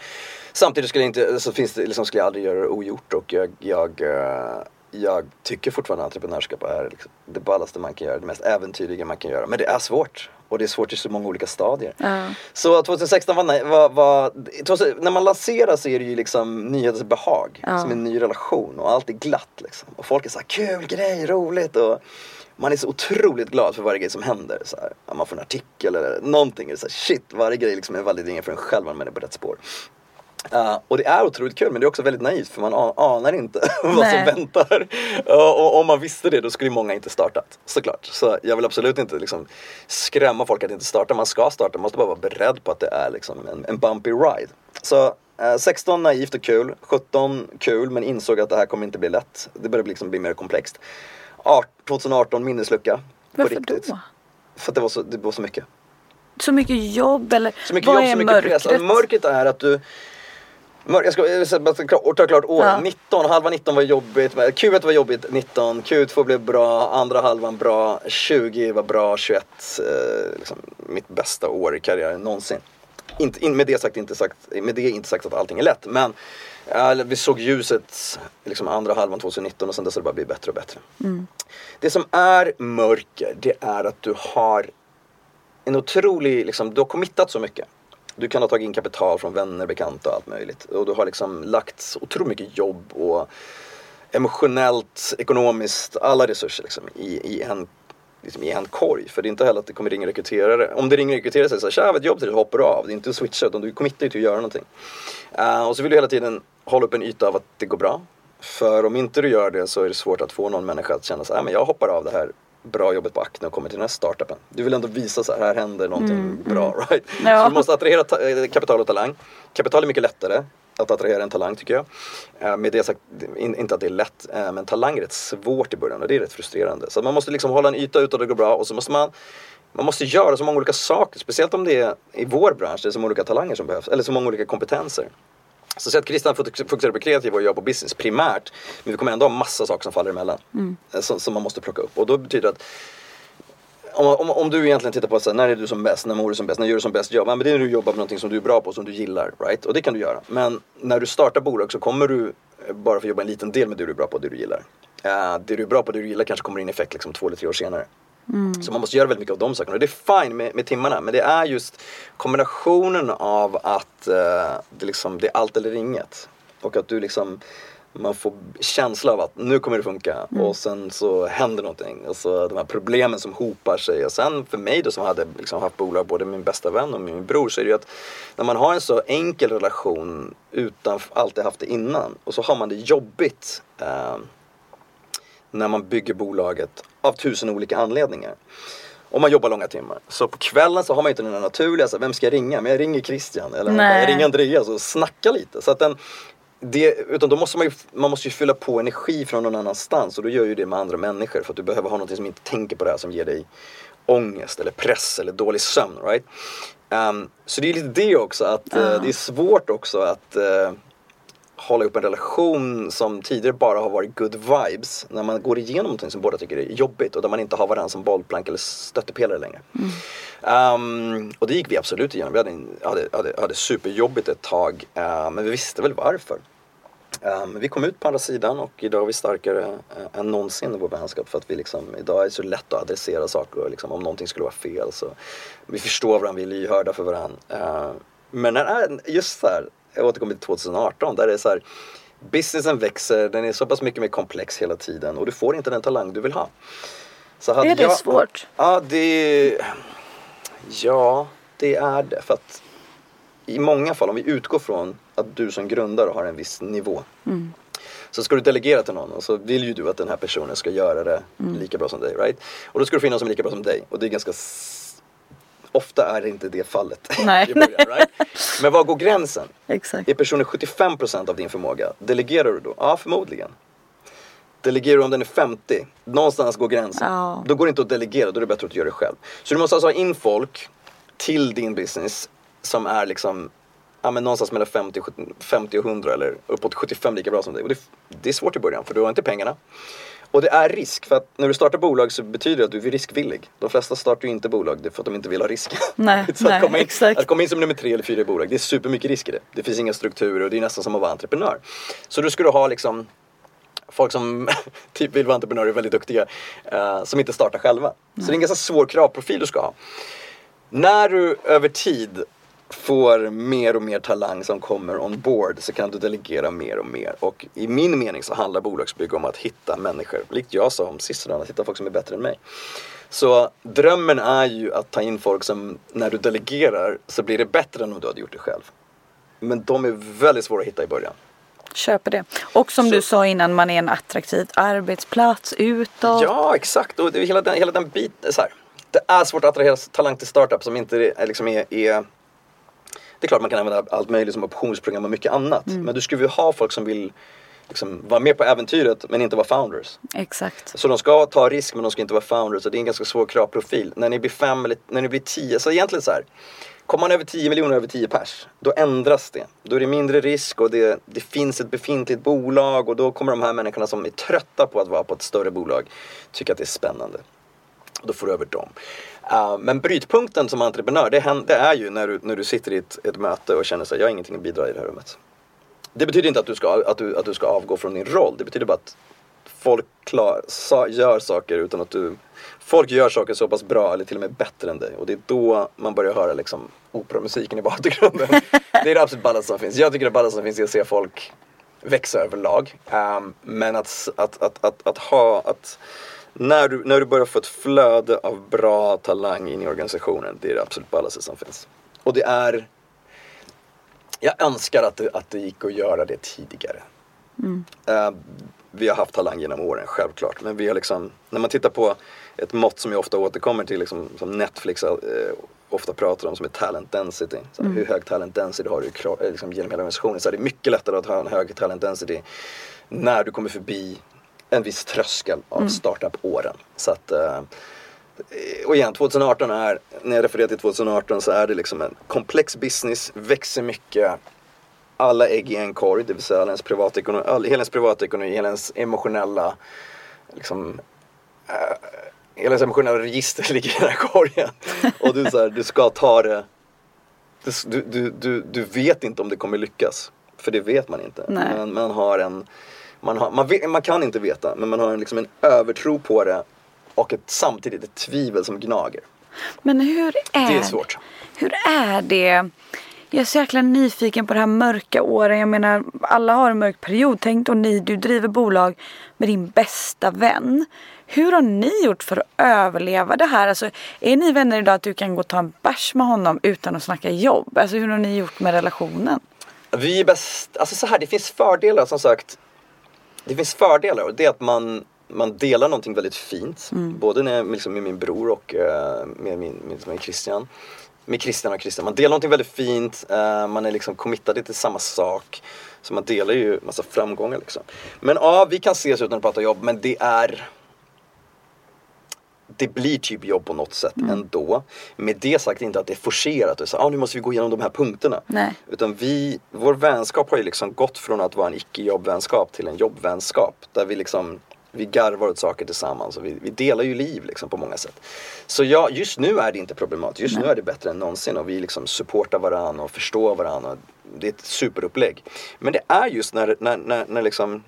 Samtidigt skulle jag, inte, så finns det, liksom, skulle jag aldrig göra det ogjort och jag, jag, eh, jag tycker fortfarande entreprenörskap är liksom, det ballaste man kan göra, det mest äventyrliga man kan göra. Men det är svårt. Och det är svårt i så många olika stadier. Uh. Så 2016 var, var, var, när man lanserar så är det ju liksom nyhetens behag. Uh. Som en ny relation och allt är glatt liksom. Och folk är såhär, kul grej, roligt och man är så otroligt glad för varje grej som händer. Så här, man får en artikel eller någonting. Så här, shit, varje grej liksom är validering för en själv, man är på rätt spår. Uh, och det är otroligt kul men det är också väldigt naivt för man anar inte vad som väntar. Uh, och om man visste det då skulle många inte startat. Såklart. Så jag vill absolut inte liksom, skrämma folk att inte starta. Man ska starta, man måste bara vara beredd på att det är liksom, en, en bumpy ride. Så uh, eh, 16 naivt och kul, 17 kul men insåg att det här kommer inte bli lätt. Det börjar liksom bli mer komplext. 2018 minneslucka. Varför riktigt. då? För att det var så, det var så mycket. Så mycket jobb eller så mycket vad jobb, är så mycket mörkret? Press. Alltså, mörkret är att du jag ska ta klart år. Ja. 19, halva 19 var jobbigt. Q1 var jobbigt 19, Q2 blev bra, andra halvan bra, 20 var bra, 21 eh, liksom, mitt bästa år i karriären någonsin. Inte, in, med, det sagt, inte sagt, med det inte sagt att allting är lätt men Ja, vi såg ljuset liksom andra halvan 2019 och sen dess har det bara blivit bättre och bättre. Mm. Det som är mörker, det är att du har en otrolig, liksom, du har committat så mycket. Du kan ha tagit in kapital från vänner, bekanta och allt möjligt. Och du har liksom lagt otroligt mycket jobb och emotionellt, ekonomiskt, alla resurser liksom, i, i en liksom i en korg. För det är inte heller att det kommer ringa rekryterare. Om det ringer rekryterare så är det såhär, tja, ett jobb till dig, hoppar du av. Det är inte att switcha utan du committar ju till att göra någonting. Uh, och så vill du hela tiden hålla upp en yta av att det går bra. För om inte du gör det så är det svårt att få någon människa att känna så här, men jag hoppar av det här bra jobbet på Acne och kommer till den här startupen. Du vill ändå visa så här, här händer någonting mm, bra, mm. right? Ja. Så du måste attrahera eh, kapital och talang. Kapital är mycket lättare. att attrahera en talang tycker jag. Eh, med det sagt, in, inte att det är lätt, eh, men talang är rätt svårt i början och det är rätt frustrerande. Så man måste liksom hålla en yta utåt och det går bra och så måste man man måste göra så många olika saker, speciellt om det är i vår bransch, det är så många olika talanger som behövs, eller så många olika kompetenser. Så säg att Christian fokuserar på kreativ och jag på business primärt. Men vi kommer ändå ha massa saker som faller emellan. Mm. Som, som man måste plocka upp. Och då betyder det att om, om, om, du egentligen tittar på så här, när är du som bäst, när mår du som bäst, när gör du som bäst jobb? Men det är när du jobbar med någonting som du är bra på, som du gillar. Right? Och det kan du göra. Men när du startar bolag så kommer du bara få jobba en liten del med det du är bra på, det du gillar. Uh, det du är bra på, det du gillar kanske kommer in i effekt liksom två eller tre år senare. Mm. Så man måste göra väldigt mycket av de sakerna. Och det är fine med, med timmarna men det är just kombinationen av att uh, det, liksom, det är allt eller inget. Och att du liksom man får känsla av att nu kommer det funka mm. och sen så händer någonting. Alltså de här problemen som hopar sig. Och sen för mig då som hade liksom haft bolag, både min bästa vän och min bror, så är det ju att när man har en så enkel relation utan alltid haft det innan och så har man det jobbigt eh, när man bygger bolaget av tusen olika anledningar. Och man jobbar långa timmar. Så på kvällen så har man inte den naturliga, så vem ska jag ringa? Men jag ringer Christian eller Nej. jag ringer Andreas och snackar lite. Så att den, det, utan då måste man ju, man måste ju fylla på energi från någon annanstans och då gör ju det med andra människor för att du behöver ha något som inte tänker på det här som ger dig ångest eller press eller dålig sömn. Right? Um, så det är lite det också, att. Uh, det är svårt också att uh, hålla upp en relation som tidigare bara har varit good vibes när man går igenom någonting som båda tycker är jobbigt och där man inte har varandra som bollplank eller stöttepelare längre. Mm. Um, och det gick vi absolut igenom. Vi hade, hade, hade, hade superjobbigt ett tag uh, men vi visste väl varför. Um, vi kom ut på andra sidan och idag är vi starkare uh, än någonsin i vår vänskap för att vi liksom, idag är det så lätt att adressera saker och liksom, om någonting skulle vara fel så vi förstår varandra, vi är lyhörda för varandra. Uh, men när, just så här, jag återkommer till 2018 där det är så här, businessen växer, den är så pass mycket mer komplex hela tiden och du får inte den talang du vill ha. Så är det jag, svårt? Ja, det, ja, det är det. För att i många fall, om vi utgår från att du som grundare har en viss nivå. Mm. Så ska du delegera till någon och så vill ju du att den här personen ska göra det mm. lika bra som dig. Right? Och då ska du finna någon som är lika bra som dig. Och det är ganska Ofta är det inte det fallet. Nej. början, right? Men var går gränsen? Exakt. Är personen 75% av din förmåga? Delegerar du då? Ja, förmodligen. Delegerar du om den är 50? Någonstans går gränsen. Ja. Då går det inte att delegera, då är det bättre att göra det själv. Så du måste alltså ha in folk till din business som är liksom ja, men någonstans mellan 50, 50 och 100 eller uppåt 75 lika bra som dig. Och det, det är svårt i början för du har inte pengarna. Och det är risk, för att när du startar bolag så betyder det att du är riskvillig. De flesta startar ju inte bolag för att de inte vill ha risk. Nej, så nej, att, komma in, exakt. att komma in som nummer tre eller fyra i bolag, det är supermycket risk i det. Det finns inga strukturer och det är nästan som att vara entreprenör. Så du skulle ha liksom folk som typ vill vara entreprenörer, väldigt duktiga, uh, som inte startar själva. Nej. Så det är en ganska svår kravprofil du ska ha. När du över tid får mer och mer talang som kommer on board så kan du delegera mer och mer. Och i min mening så handlar bolagsbygge om att hitta människor, likt jag sa om sist att hitta folk som är bättre än mig. Så drömmen är ju att ta in folk som när du delegerar så blir det bättre än om du hade gjort det själv. Men de är väldigt svåra att hitta i början. Köper det. Och som så. du sa innan, man är en attraktiv arbetsplats utåt. Ja, exakt. Och det är hela den, hela den biten. Så här. Det är svårt att attrahera talang till startup som inte är, liksom är, är det är klart man kan använda allt möjligt som optionsprogram och mycket annat. Mm. Men du skulle ju ha folk som vill liksom vara med på äventyret men inte vara founders. Exakt. Så de ska ta risk men de ska inte vara founders och det är en ganska svår kravprofil. När ni blir fem eller när ni blir tio, så egentligen så här. Kommer man över 10 miljoner över 10 pers, då ändras det. Då är det mindre risk och det, det finns ett befintligt bolag och då kommer de här människorna som är trötta på att vara på ett större bolag tycka att det är spännande. Då får du över dem. Uh, men brytpunkten som entreprenör, det, det, är ju när du, när du sitter i ett, ett möte och känner att jag har ingenting att bidra i det här rummet. Det betyder inte att du, ska, att, du, att du ska avgå från din roll. Det betyder bara att folk klar, sa, gör saker utan att du... Folk gör saker så pass bra eller till och med bättre än dig. Och det är då man börjar höra liksom operamusiken i bakgrunden. det är det absolut ballaste som finns. Jag tycker det ballaste som finns är att se folk växa överlag. Um, men att, att, att, att, att ha... Att, när du, när du börjar få ett flöde av bra talang in i organisationen, det är det absolut ballaste som finns. Och det är jag önskar att det, att det gick att göra det tidigare. Mm. Uh, vi har haft talang genom åren, självklart. Men vi har liksom, när man tittar på ett mått som jag ofta återkommer till, liksom, som Netflix uh, ofta pratar om som är talent density. Så Hur hög talent density har du eh, liksom, genom hela organisationen? Så det är mycket lättare att ha en hög talent density när du kommer förbi en viss tröskel av startup-åren. Så att, eh, och igen, 2018 är, när jag refererar till 2018 så är det liksom en komplex business, växer mycket, alla ägg i en korg, det vill säga hela ens privatekonomi, all, hela ens privatekonomi, hela ens emotionella, liksom, eh, hela ens emotionella register ligger i den här korgen. Och du, så här, du ska ta det, du, du, du, du vet inte om det kommer lyckas. För det vet man inte. Nej. Men man har en, man, har, man, vet, man kan inte veta, men man har en, liksom en övertro på det och ett, samtidigt ett tvivel som gnager. Men hur är Det är svårt. Hur är det? Jag är så jäkla nyfiken på det här mörka åren. Jag menar, alla har en mörk period. Tänk då ni, du driver bolag med din bästa vän. Hur har ni gjort för att överleva det här? Alltså, är ni vänner idag att du kan gå och ta en bärs med honom utan att snacka jobb? Alltså hur har ni gjort med relationen? Vi är bäst, alltså så här, det finns fördelar som sagt. Det finns fördelar och det är att man, man delar någonting väldigt fint. Både när, liksom, med min bror och eh, med, min, med, med Christian. Med Christian och Christian. Man delar någonting väldigt fint, eh, man är liksom committade till samma sak. Så man delar ju massa framgångar liksom. Men ja, vi kan ses utan att prata jobb men det är det blir typ jobb på något sätt ändå. Med det sagt inte att det är forcerat. Och så, ah, nu måste vi gå igenom de här punkterna. Nej. Utan vi, vår vänskap har ju liksom gått från att vara en icke-jobbvänskap till en jobbvänskap. Där vi liksom, vi garvar åt saker tillsammans och vi, vi delar ju liv liksom på många sätt. Så ja, just nu är det inte problematiskt. Just nu är det bättre än någonsin och vi liksom supportar varandra och förstår varandra. Det är ett superupplägg. Men det är just när, när, när, när liksom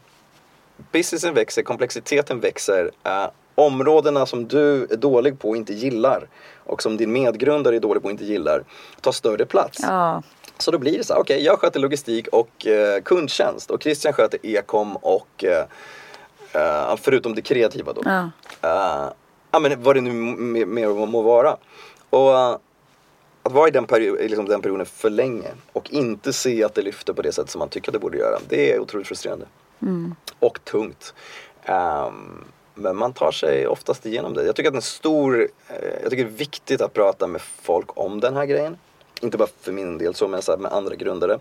businessen växer, komplexiteten växer. Eh, områdena som du är dålig på och inte gillar och som din medgrundare är dålig på och inte gillar tar större plats. Ja, Så då blir det så här, okej jag sköter logistik och eh, kundtjänst och Christian sköter e-com och eh, eh, förutom det kreativa då. ja. Eh, ja men vad det nu mer må, må vara. Och eh, att vara i den, period, liksom den perioden för länge och inte se att det lyfter på det sätt som man tycker att det borde göra. Det är otroligt frustrerande. Och tungt. Ehm, men man tar sig oftast igenom det. Jag tycker att en stor, eh, jag tycker det är viktigt att prata med folk om den här grejen. Inte bara för min del så, men så med andra grundare.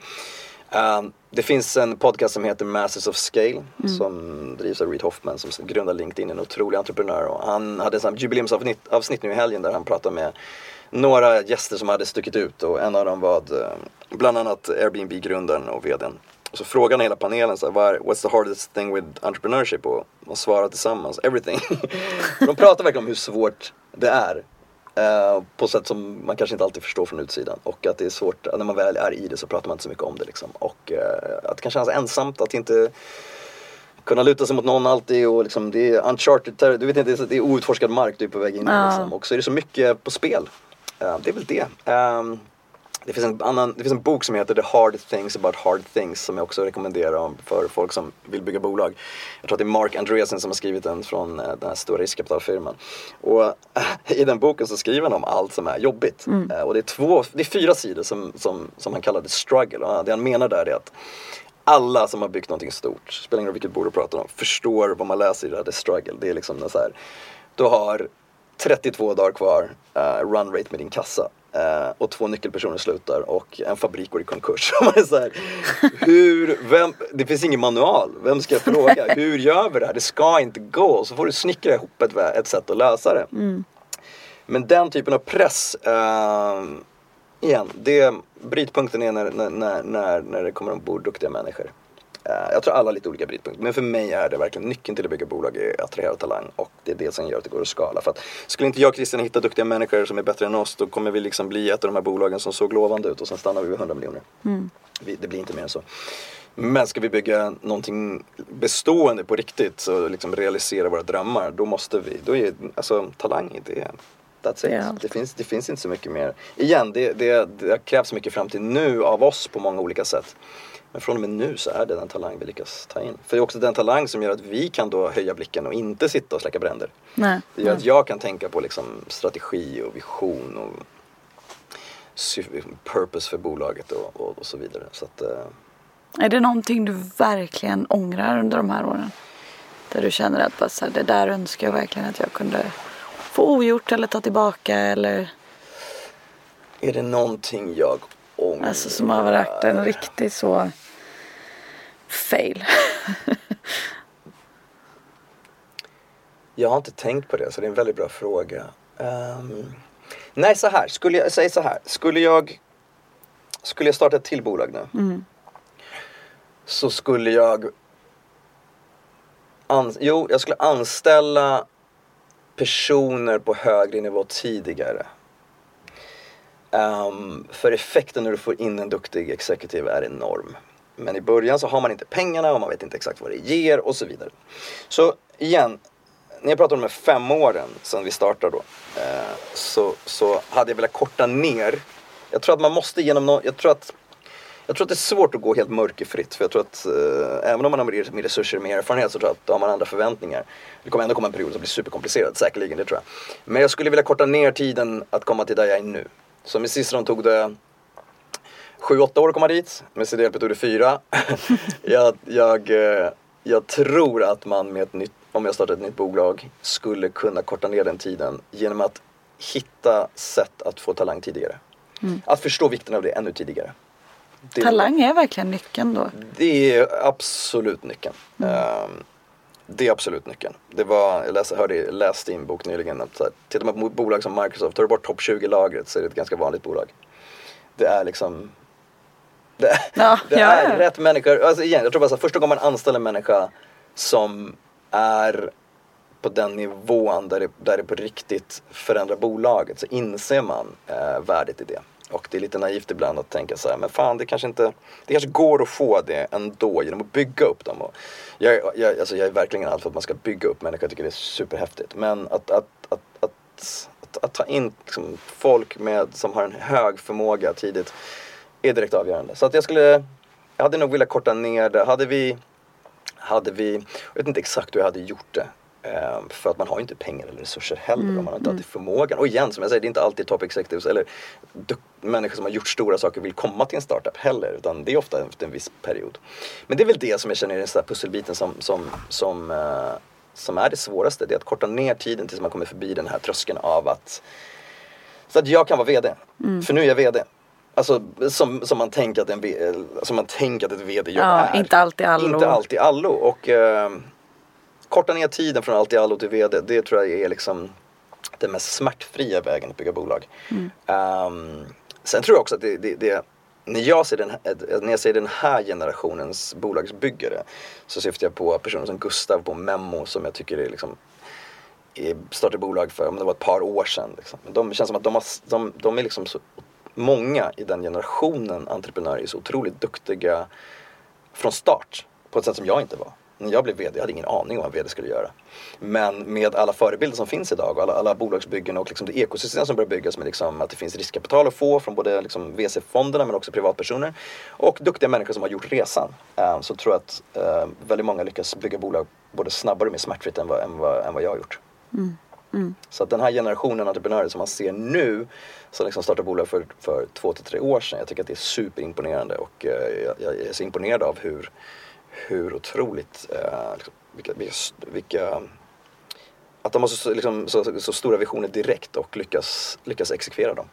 Ehm, det finns en podcast som heter Masters of Scale som drivs av Reid Hoffman som grundar LinkedIn, en otrolig entreprenör. Och han hade ett jubileumsavsnitt avsnitt nu i helgen där han pratade med några gäster som hade stuckit ut och en av dem var eh, bland annat Airbnb-grundaren och vdn. Så frågan hela panelen så här, what's the hardest thing with entrepreneurship? Och de svarar tillsammans, everything. de pratar verkligen om hur svårt det är. eh, på sätt som man kanske inte alltid förstår från utsidan. Och att det är svårt, när man väl är i det så pratar man inte så mycket om det liksom. Och eh, att det kan kännas ensamt, att inte kunna luta sig mot någon alltid och liksom det är uncharted, terror- du vet inte, det är, det är outforskad mark du är på väg in i Ja. liksom. Och så är det så mycket på spel. Eh, det är väl det. Det finns, en annan, det finns en bok som heter The Hard Things About Hard Things som jag också rekommenderar om för folk som vill bygga bolag. Jag tror att det är Mark Andreessen som har skrivit den från eh, den här stora riskkapitalfirman. Och eh, i den boken så skriver han om allt som är jobbigt. Eh, Och det är, två, det är fyra sidor som, som, som han kallar the struggle. Och det han menar där är att alla som har byggt någonting stort, spelar ingen roll vilket bolag du pratar om, förstår vad man läser i det här, the struggle. Det är liksom så här, du har 32 dagar kvar, uh, run rate med din kassa. Eh, och två nyckelpersoner slutar och en fabrik går i konkurs. Och man är så här, hur, vem, det finns ingen manual. Vem ska jag fråga? Hur gör vi det här? Det ska inte gå. Så får du snickra ihop ett, ett sätt att lösa det. Men den typen av press, eh, igen, det, brytpunkten är när, när, när, när, när det kommer ombord duktiga människor. Eh, jag tror alla har lite olika brytpunkter, men för mig är det verkligen nyckeln till att bygga bolag är att attrahera talang och det är det som gör att det går att skala. För att skulle inte jag och Christian hitta duktiga människor som är bättre än oss, då kommer vi liksom bli ett av de här bolagen som såg lovande ut och sen stannar vi vid 100 miljoner. Vi, det blir inte mer än så. Men ska vi bygga någonting bestående på riktigt och liksom realisera våra drömmar, då måste vi, då är alltså talang, det är That's it. Allt. Det, finns, det finns inte så mycket mer. Igen, det, det, det krävs mycket fram till nu av oss på många olika sätt. Men från och med nu så är det den talang vi lyckas ta in. För det är också den talang som gör att vi kan då höja blicken och inte sitta och släcka bränder. Nej. Det gör att jag kan tänka på liksom strategi och vision och purpose för bolaget och, och, och så vidare. Så att, eh, Är det någonting du verkligen ångrar under de här åren? Där du känner att bara så här, det där önskar jag verkligen att jag kunde få ogjort eller ta tillbaka eller Är det någonting jag ångrar? Alltså som har varit en riktig så fail. Jag har inte tänkt på det, så det är en väldigt bra fråga. Ehm, nej, så här. Skulle jag, säg så här. Skulle jag, skulle jag starta ett till bolag nu. Så skulle jag... An, jo, jag skulle anställa personer på högre nivå tidigare. Ehm, för effekten när du får in en duktig executive är enorm. Men i början så har man inte pengarna och man vet inte exakt vad det ger och så vidare. Så igen, när jag pratar om de här fem åren sedan vi startade då. Eh, så, så hade jag velat korta ner. Jag tror att man måste genom någon, jag tror att jag tror att det är svårt att gå helt mörkerfritt för jag tror att eh, även om man har mer, resurser och mer erfarenhet så tror jag att då har man andra förväntningar. Det kommer ändå komma en period som blir superkomplicerad, säkerligen, det tror jag. Men jag skulle vilja korta ner tiden att komma till där jag är nu. Så med Cicero tog det 7-8 år att komma dit, med CDLP tog det 4. jag, jag, eh, jag tror att man med ett nytt, om jag startar ett nytt bolag, skulle kunna korta ner den tiden genom att hitta sätt att få talang tidigare. Att förstå vikten av det ännu tidigare. Det- Talang är verkligen nyckeln då. det är absolut nyckeln. Ehm, det är absolut nyckeln. Det var, jag läste, hörde, läste i en bok nyligen att här, tittar man på bolag som Microsoft, tar du bort topp 20-lagret så är det ett ganska vanligt bolag. Det är liksom det, Ja, det ja, är ja. rätt människor. Alltså igen, jag tror bara så här, första gången man anställer en människa som är på den nivån där det, där det på riktigt förändrar bolaget så inser man eh, värdet i det. Och det är lite naivt ibland att tänka så här, men fan det kanske inte, det kanske går att få det ändå genom att bygga upp dem. Och jag, jag, alltså jag är verkligen allt för att man ska bygga upp människor, jag tycker det är superhäftigt. Men att, att, att, att, att, att ta in liksom, folk med, som har en hög förmåga tidigt är direkt avgörande. Så att jag skulle, jag hade nog velat korta ner det. Hade vi, hade vi, jag vet inte exakt hur jag hade gjort det. Eh, För att man har inte pengar eller resurser heller och man har inte alltid förmågan. Och igen, som jag säger, det är inte alltid top executives eller människor som har gjort stora saker vill komma till en startup heller. Utan det är ofta efter en viss period. Men det är väl det som jag känner är den där pusselbiten som, som, som, eh, som är det svåraste. Det är att korta ner tiden tills man kommer förbi den här tröskeln av att så att jag kan vara VD. För nu är jag VD. Alltså som, som, man tänker att en, som man tänker att ett VD-jobb Ja, är. inte alltid allo. Inte alltid allo. Och eh, korta ner tiden från allt i allo till VD. Det tror jag är liksom den mest smärtfria vägen att bygga bolag. Ehm, sen tror jag också att det, det, det när jag, ser den, här- när jag ser den här generationens bolagsbyggare så syftar jag på personer som Gustav på Memmo som jag tycker är liksom startade bolag för, om det var ett par år sedan. Liksom. De känns som att de, har, de, de är liksom så många i den generationen entreprenörer är så otroligt duktiga från start. På ett sätt som jag inte var. När jag blev VD, jag hade ingen aning om vad VD skulle göra. Men med alla förebilder som finns idag och alla, alla bolagsbyggen och liksom det ekosystem som börjar byggas med liksom att det finns riskkapital att få från både liksom VC-fonderna men också privatpersoner. Och duktiga människor som har gjort resan. Eh, så tror jag att eh, väldigt många lyckas bygga bolag både snabbare och mer smärtfritt än vad, än vad, än vad jag har gjort. Mm. Så att den här generationen entreprenörer som man ser nu som liksom startade bolag för, för två till tre år sedan. Jag tycker att det är superimponerande och eh, jag, jag är så imponerad av hur, hur otroligt, eh, liksom, vilka, vilka, att de har så, liksom, så, så stora visioner direkt och lyckas, lyckas exekvera dem.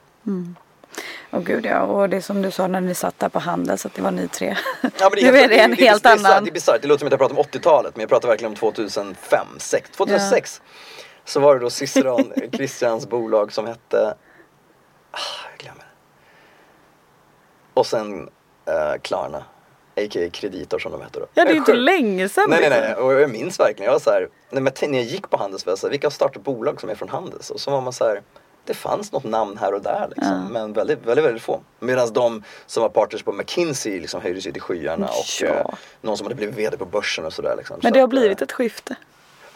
Åh gud ja, och det som du sa när ni satt där på handel så att det var ni tre. Ja, men nu är det en det, helt det, annan. Det är bisarrt, det låter som att jag pratar om 80-talet men jag pratar verkligen om 2005, 6, 2006. Så var det då Ciceron, Christians bolag som hette, ah, jag glömmer. Och sen eh, Klarna, a.k.a. Kreditor som de hette då. Ja, det är Jag inte länge sedan. Nej, nej, liksom. nej. Och jag minns verkligen, jag var så här, när jag gick på Handels var jag så här, vilka har startat bolag som är från Handels? Och så var man så här, det fanns något namn här och där liksom, men väldigt, väldigt, väldigt få. Medan de som var partners på McKinsey liksom höjdes ju till skyarna och Ja. eh, någon som hade blivit VD på börsen och sådär. Liksom. Men Så det har att, blivit eh, ett skifte.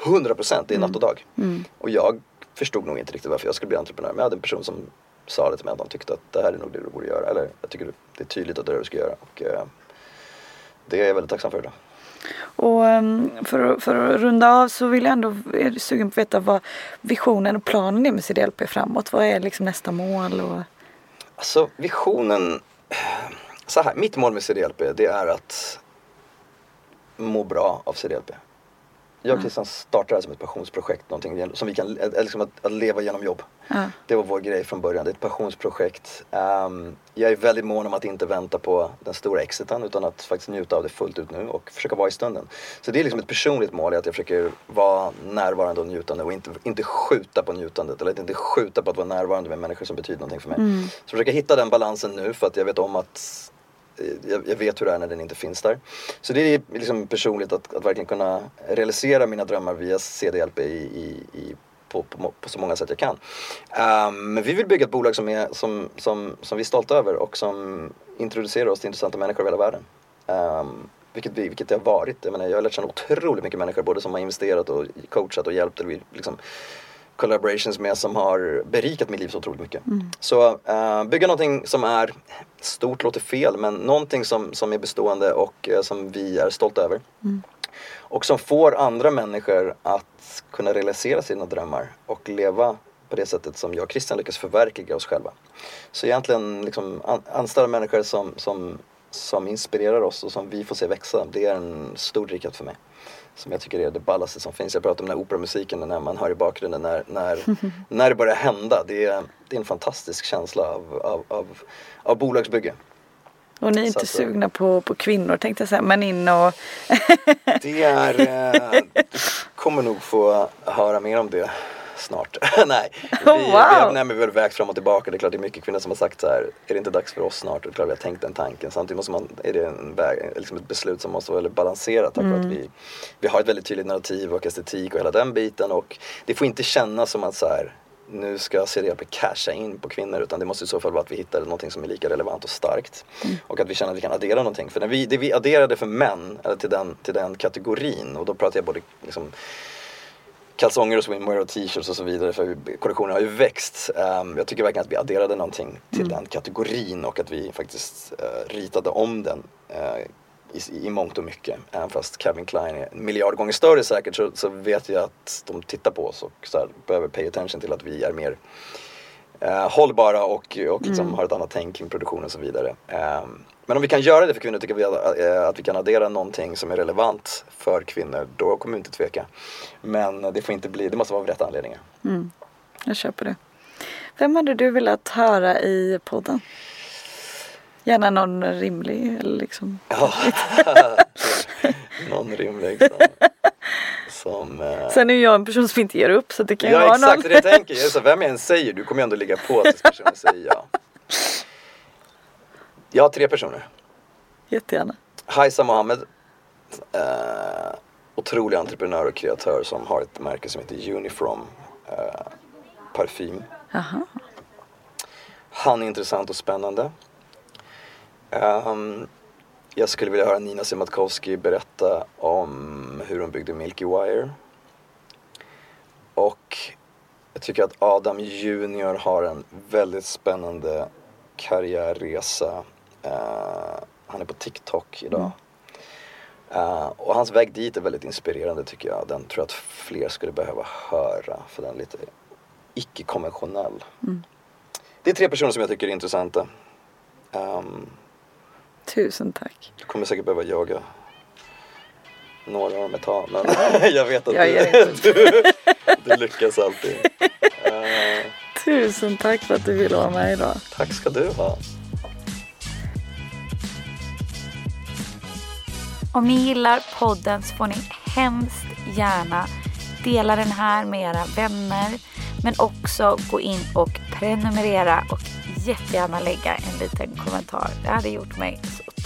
100 procent, det är natt och dag. Mm. Och jag förstod nog inte riktigt varför jag skulle bli entreprenör. Men jag hade en person som sa det till mig att de tyckte att det här är nog det du borde göra. Eller jag tycker det är tydligt att det är det du ska göra. Och eh, det är jag väldigt tacksam för idag. Och ehm, för, för att runda av så vill jag ändå, är sugen på att veta vad visionen och planen är med CDLP framåt? Vad är liksom nästa mål? Och... Alltså visionen, så här, mitt mål med CDLP det är att må bra av CDLP. Jag och Christian startade det här som ett passionsprojekt, någonting som vi kan, eh, liksom att, att leva genom jobb. Ja. Det var vår grej från början, det är ett passionsprojekt. Ehm, jag är väldigt mån om att inte vänta på den stora exiten utan att faktiskt njuta av det fullt ut nu och försöka vara i stunden. Så det är liksom ett personligt mål, att jag försöker vara närvarande och njutande och inte, inte skjuta på njutandet eller inte skjuta på att vara närvarande med människor som betyder någonting för mig. Så jag försöker hitta den balansen nu för att jag vet om att eh, Eh, jag, jag vet hur det är när den inte finns där. Så det är liksom personligt att, att verkligen kunna realisera mina drömmar via CDLP i, i, i på, på, på, så många sätt jag kan. Um, men vi vill bygga ett bolag som, är, som, som, som vi är stolta över och som introducerar oss till intressanta människor över hela världen. Um, vilket, vi, vilket det har varit. Jag, menar, jag har lärt känna otroligt mycket människor både som har investerat och coachat och hjälpt. Eller liksom, collaborations med som har berikat mitt liv så otroligt mycket. Så uh, bygga någonting som är, stort låter fel, men någonting som, som är bestående och uh, som vi är stolta över. Och som får andra människor att kunna realisera sina drömmar och leva på det sättet som jag och Christian lyckas förverkliga oss själva. Så egentligen liksom an, anställa människor som, som, som inspirerar oss och som vi får se växa. Det är en stor drivkraft för mig. Som jag tycker är det ballaste som finns. Jag pratar om den här operamusiken när man hör i bakgrunden när, när, när det börjar hända. Det är, det är en fantastisk känsla av, av, av, av bolagsbygge. Och ni är Så inte att- sugna på, på kvinnor tänkte jag säga, men in och... Det är, eh, du kommer nog få höra mer om det snart. nej, vi, Oh, vi, wow. har, nej, vi har vägt fram och tillbaka. Det är klart det är mycket kvinnor som har sagt så här, är det inte dags för oss snart? Och det är klart vi har tänkt den tanken. Samtidigt måste man, är det en väg, liksom ett beslut som måste vara väldigt balanserat. Tack vare att vi, vi har ett väldigt tydligt narrativ och estetik och hela den biten. Och det får inte kännas som att så här, nu ska CDLP casha in på kvinnor utan det måste i så fall vara att vi hittar någonting som är lika relevant och starkt. Och att vi känner att vi kan addera någonting. För när vi, det vi adderade för män, eller till den, till den kategorin, och då pratar jag både liksom, kalsonger och swimwear och t-shirts och så vidare för kollektionen har ju växt. Ehm, jag tycker verkligen att vi adderade någonting till den kategorin och att vi faktiskt eh, ritade om den eh, i, i mångt och mycket. Även fast Calvin Klein är en miljard gånger större säkert så, så vet jag att de tittar på oss och så här, behöver pay attention till att vi är mer eh, hållbara och, och liksom har ett annat tänk kring produktion och så vidare. Ehm, men om vi kan göra det för kvinnor tycker vi att, eh, att vi kan addera någonting som är relevant för kvinnor, då kommer vi inte tveka. Men det får inte bli, det måste vara av rätta anledningar. Jag köper det. Vem hade du velat höra i podden? Gärna någon rimlig liksom. Ja. Någon rimlig som, som eh, Sen är jag en person som inte ger upp så det kan ju Ja vara exakt någon. det jag tänker. Jag så, vem jag än säger, du kommer ju ändå ligga på tills personen säger ja. Jag har tre personer. Jättegärna. Haisa Mohammed. Eh, otrolig entreprenör och kreatör som har ett märke som heter Unifrom eh, Parfym. Han är intressant och spännande. Ehm, jag skulle vilja höra Nina Simatkowski berätta om hur hon byggde Milky Wire. Och jag tycker att Adam Junior har en väldigt spännande karriärresa. Eh, han är på TikTok idag. Eh, och hans väg dit är väldigt inspirerande tycker jag. Den tror jag att fler skulle behöva höra. För den är lite icke-konventionell. Det är tre personer som jag tycker är intressanta. Ehm, Tusen tack. du kommer säkert behöva jaga några av dem ett tag. Men jag vet att Jag du, du, du lyckas alltid. Eh, Tusen tack för att du ville vara med idag. tack ska du ha. Om ni gillar podden så får ni hemskt gärna dela den här med era vänner. Men också gå in och prenumerera och jättegärna lägga en liten kommentar. Det hade gjort mig